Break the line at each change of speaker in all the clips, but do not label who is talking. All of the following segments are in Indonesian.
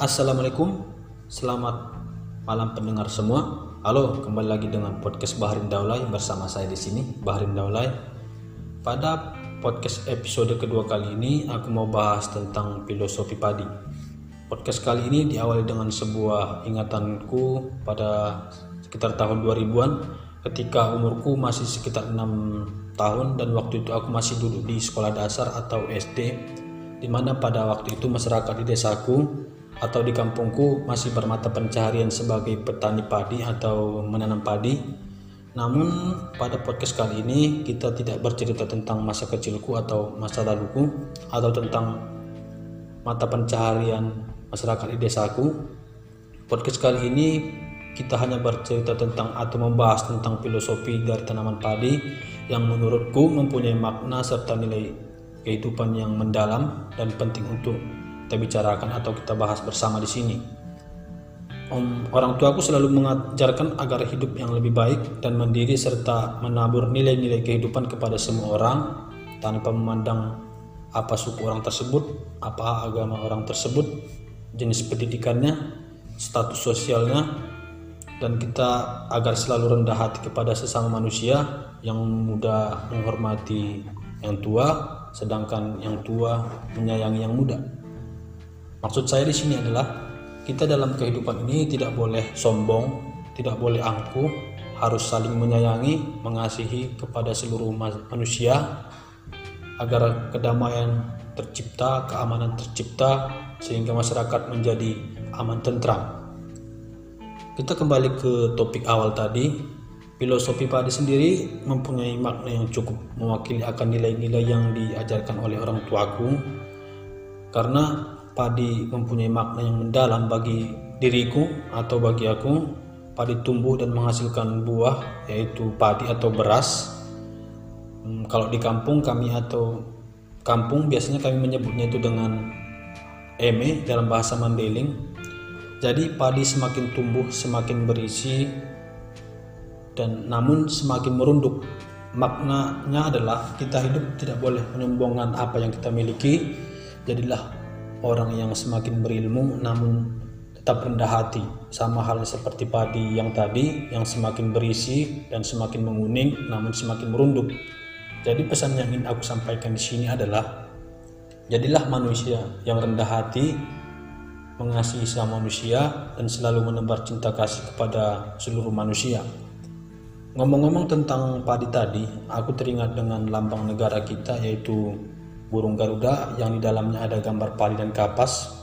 Assalamualaikum, selamat malam pendengar semua. Halo, kembali lagi dengan podcast Bahrin Daulay bersama saya di sini, Bahrin Daulay. Pada podcast episode kedua kali ini, aku mau bahas tentang filosofi padi. Podcast kali ini diawali dengan sebuah ingatanku pada sekitar tahun 2000-an ketika umurku masih sekitar 6 tahun dan waktu itu aku masih duduk di sekolah dasar atau SD di mana pada waktu itu masyarakat di desaku atau di kampungku masih bermata pencaharian sebagai petani padi atau menanam padi. Namun pada podcast kali ini kita tidak bercerita tentang masa kecilku atau masa laluku atau tentang mata pencaharian masyarakat di desaku. Podcast kali ini kita hanya bercerita tentang atau membahas tentang filosofi dari tanaman padi yang menurutku mempunyai makna serta nilai kehidupan yang mendalam dan penting untuk kita bicarakan atau kita bahas bersama di sini. Om, orang tuaku selalu mengajarkan agar hidup yang lebih baik dan mandiri serta menabur nilai-nilai kehidupan kepada semua orang tanpa memandang apa suku orang tersebut, apa agama orang tersebut, jenis pendidikannya, status sosialnya, dan kita agar selalu rendah hati kepada sesama manusia yang muda menghormati yang tua, sedangkan yang tua menyayangi yang muda. Maksud saya di sini adalah kita dalam kehidupan ini tidak boleh sombong, tidak boleh angkuh, harus saling menyayangi, mengasihi kepada seluruh manusia agar kedamaian tercipta, keamanan tercipta sehingga masyarakat menjadi aman tentram. Kita kembali ke topik awal tadi. Filosofi padi sendiri mempunyai makna yang cukup mewakili akan nilai-nilai yang diajarkan oleh orang tuaku karena padi mempunyai makna yang mendalam bagi diriku atau bagi aku. Padi tumbuh dan menghasilkan buah yaitu padi atau beras. Hmm, kalau di kampung kami atau kampung biasanya kami menyebutnya itu dengan eme dalam bahasa Mandeling jadi padi semakin tumbuh semakin berisi dan namun semakin merunduk. Maknanya adalah kita hidup tidak boleh menyombongkan apa yang kita miliki. Jadilah orang yang semakin berilmu namun tetap rendah hati. Sama halnya seperti padi yang tadi yang semakin berisi dan semakin menguning namun semakin merunduk. Jadi pesan yang ingin aku sampaikan di sini adalah jadilah manusia yang rendah hati mengasihi sama manusia dan selalu menebar cinta kasih kepada seluruh manusia. Ngomong-ngomong tentang padi tadi aku teringat dengan lambang negara kita yaitu burung Garuda yang di dalamnya ada gambar padi dan kapas.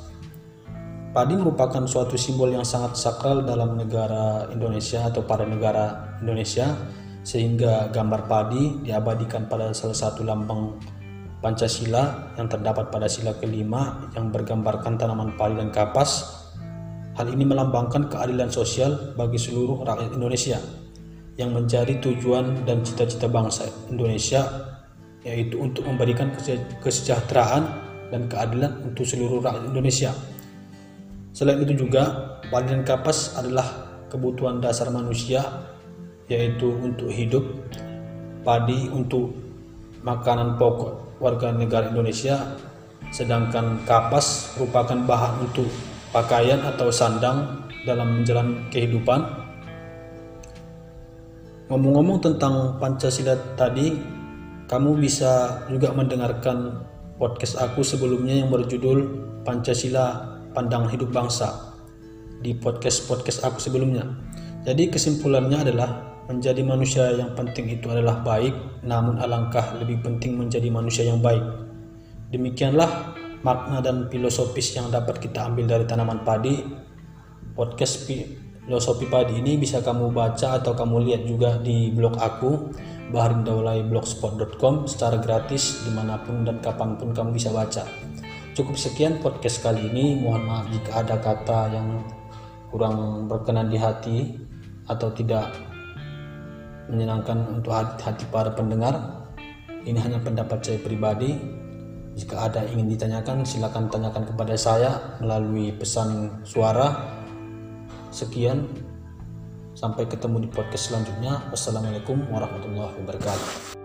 Padi merupakan suatu simbol yang sangat sakral dalam negara Indonesia atau pada negara Indonesia sehingga gambar padi diabadikan pada salah satu lambang Pancasila yang terdapat pada sila kelima yang bergambarkan tanaman padi dan kapas. Hal ini melambangkan keadilan sosial bagi seluruh rakyat Indonesia yang menjadi tujuan dan cita-cita bangsa Indonesia yaitu untuk memberikan kesejahteraan dan keadilan untuk seluruh rakyat Indonesia. Selain itu juga, dan kapas adalah kebutuhan dasar manusia yaitu untuk hidup, padi untuk makanan pokok warga negara Indonesia, sedangkan kapas merupakan bahan untuk pakaian atau sandang dalam menjalani kehidupan. Ngomong-ngomong tentang Pancasila tadi, kamu bisa juga mendengarkan podcast aku sebelumnya yang berjudul Pancasila Pandangan Hidup Bangsa di podcast-podcast aku sebelumnya. Jadi kesimpulannya adalah menjadi manusia yang penting itu adalah baik, namun alangkah lebih penting menjadi manusia yang baik. Demikianlah makna dan filosofis yang dapat kita ambil dari tanaman padi. Podcast filosofi padi ini bisa kamu baca atau kamu lihat juga di blog aku baharindaulaiblogspot.com secara gratis di mana pun dan kapan pun kamu bisa baca. Cukup sekian podcast kali ini. Mohon maaf jika ada kata yang kurang berkenan di hati atau tidak menyenangkan untuk hati, para pendengar. Ini hanya pendapat saya pribadi. Jika ada yang ingin ditanyakan, silakan tanyakan kepada saya melalui pesan suara. Sekian, Sampai ketemu di podcast selanjutnya. Wassalamualaikum warahmatullahi wabarakatuh.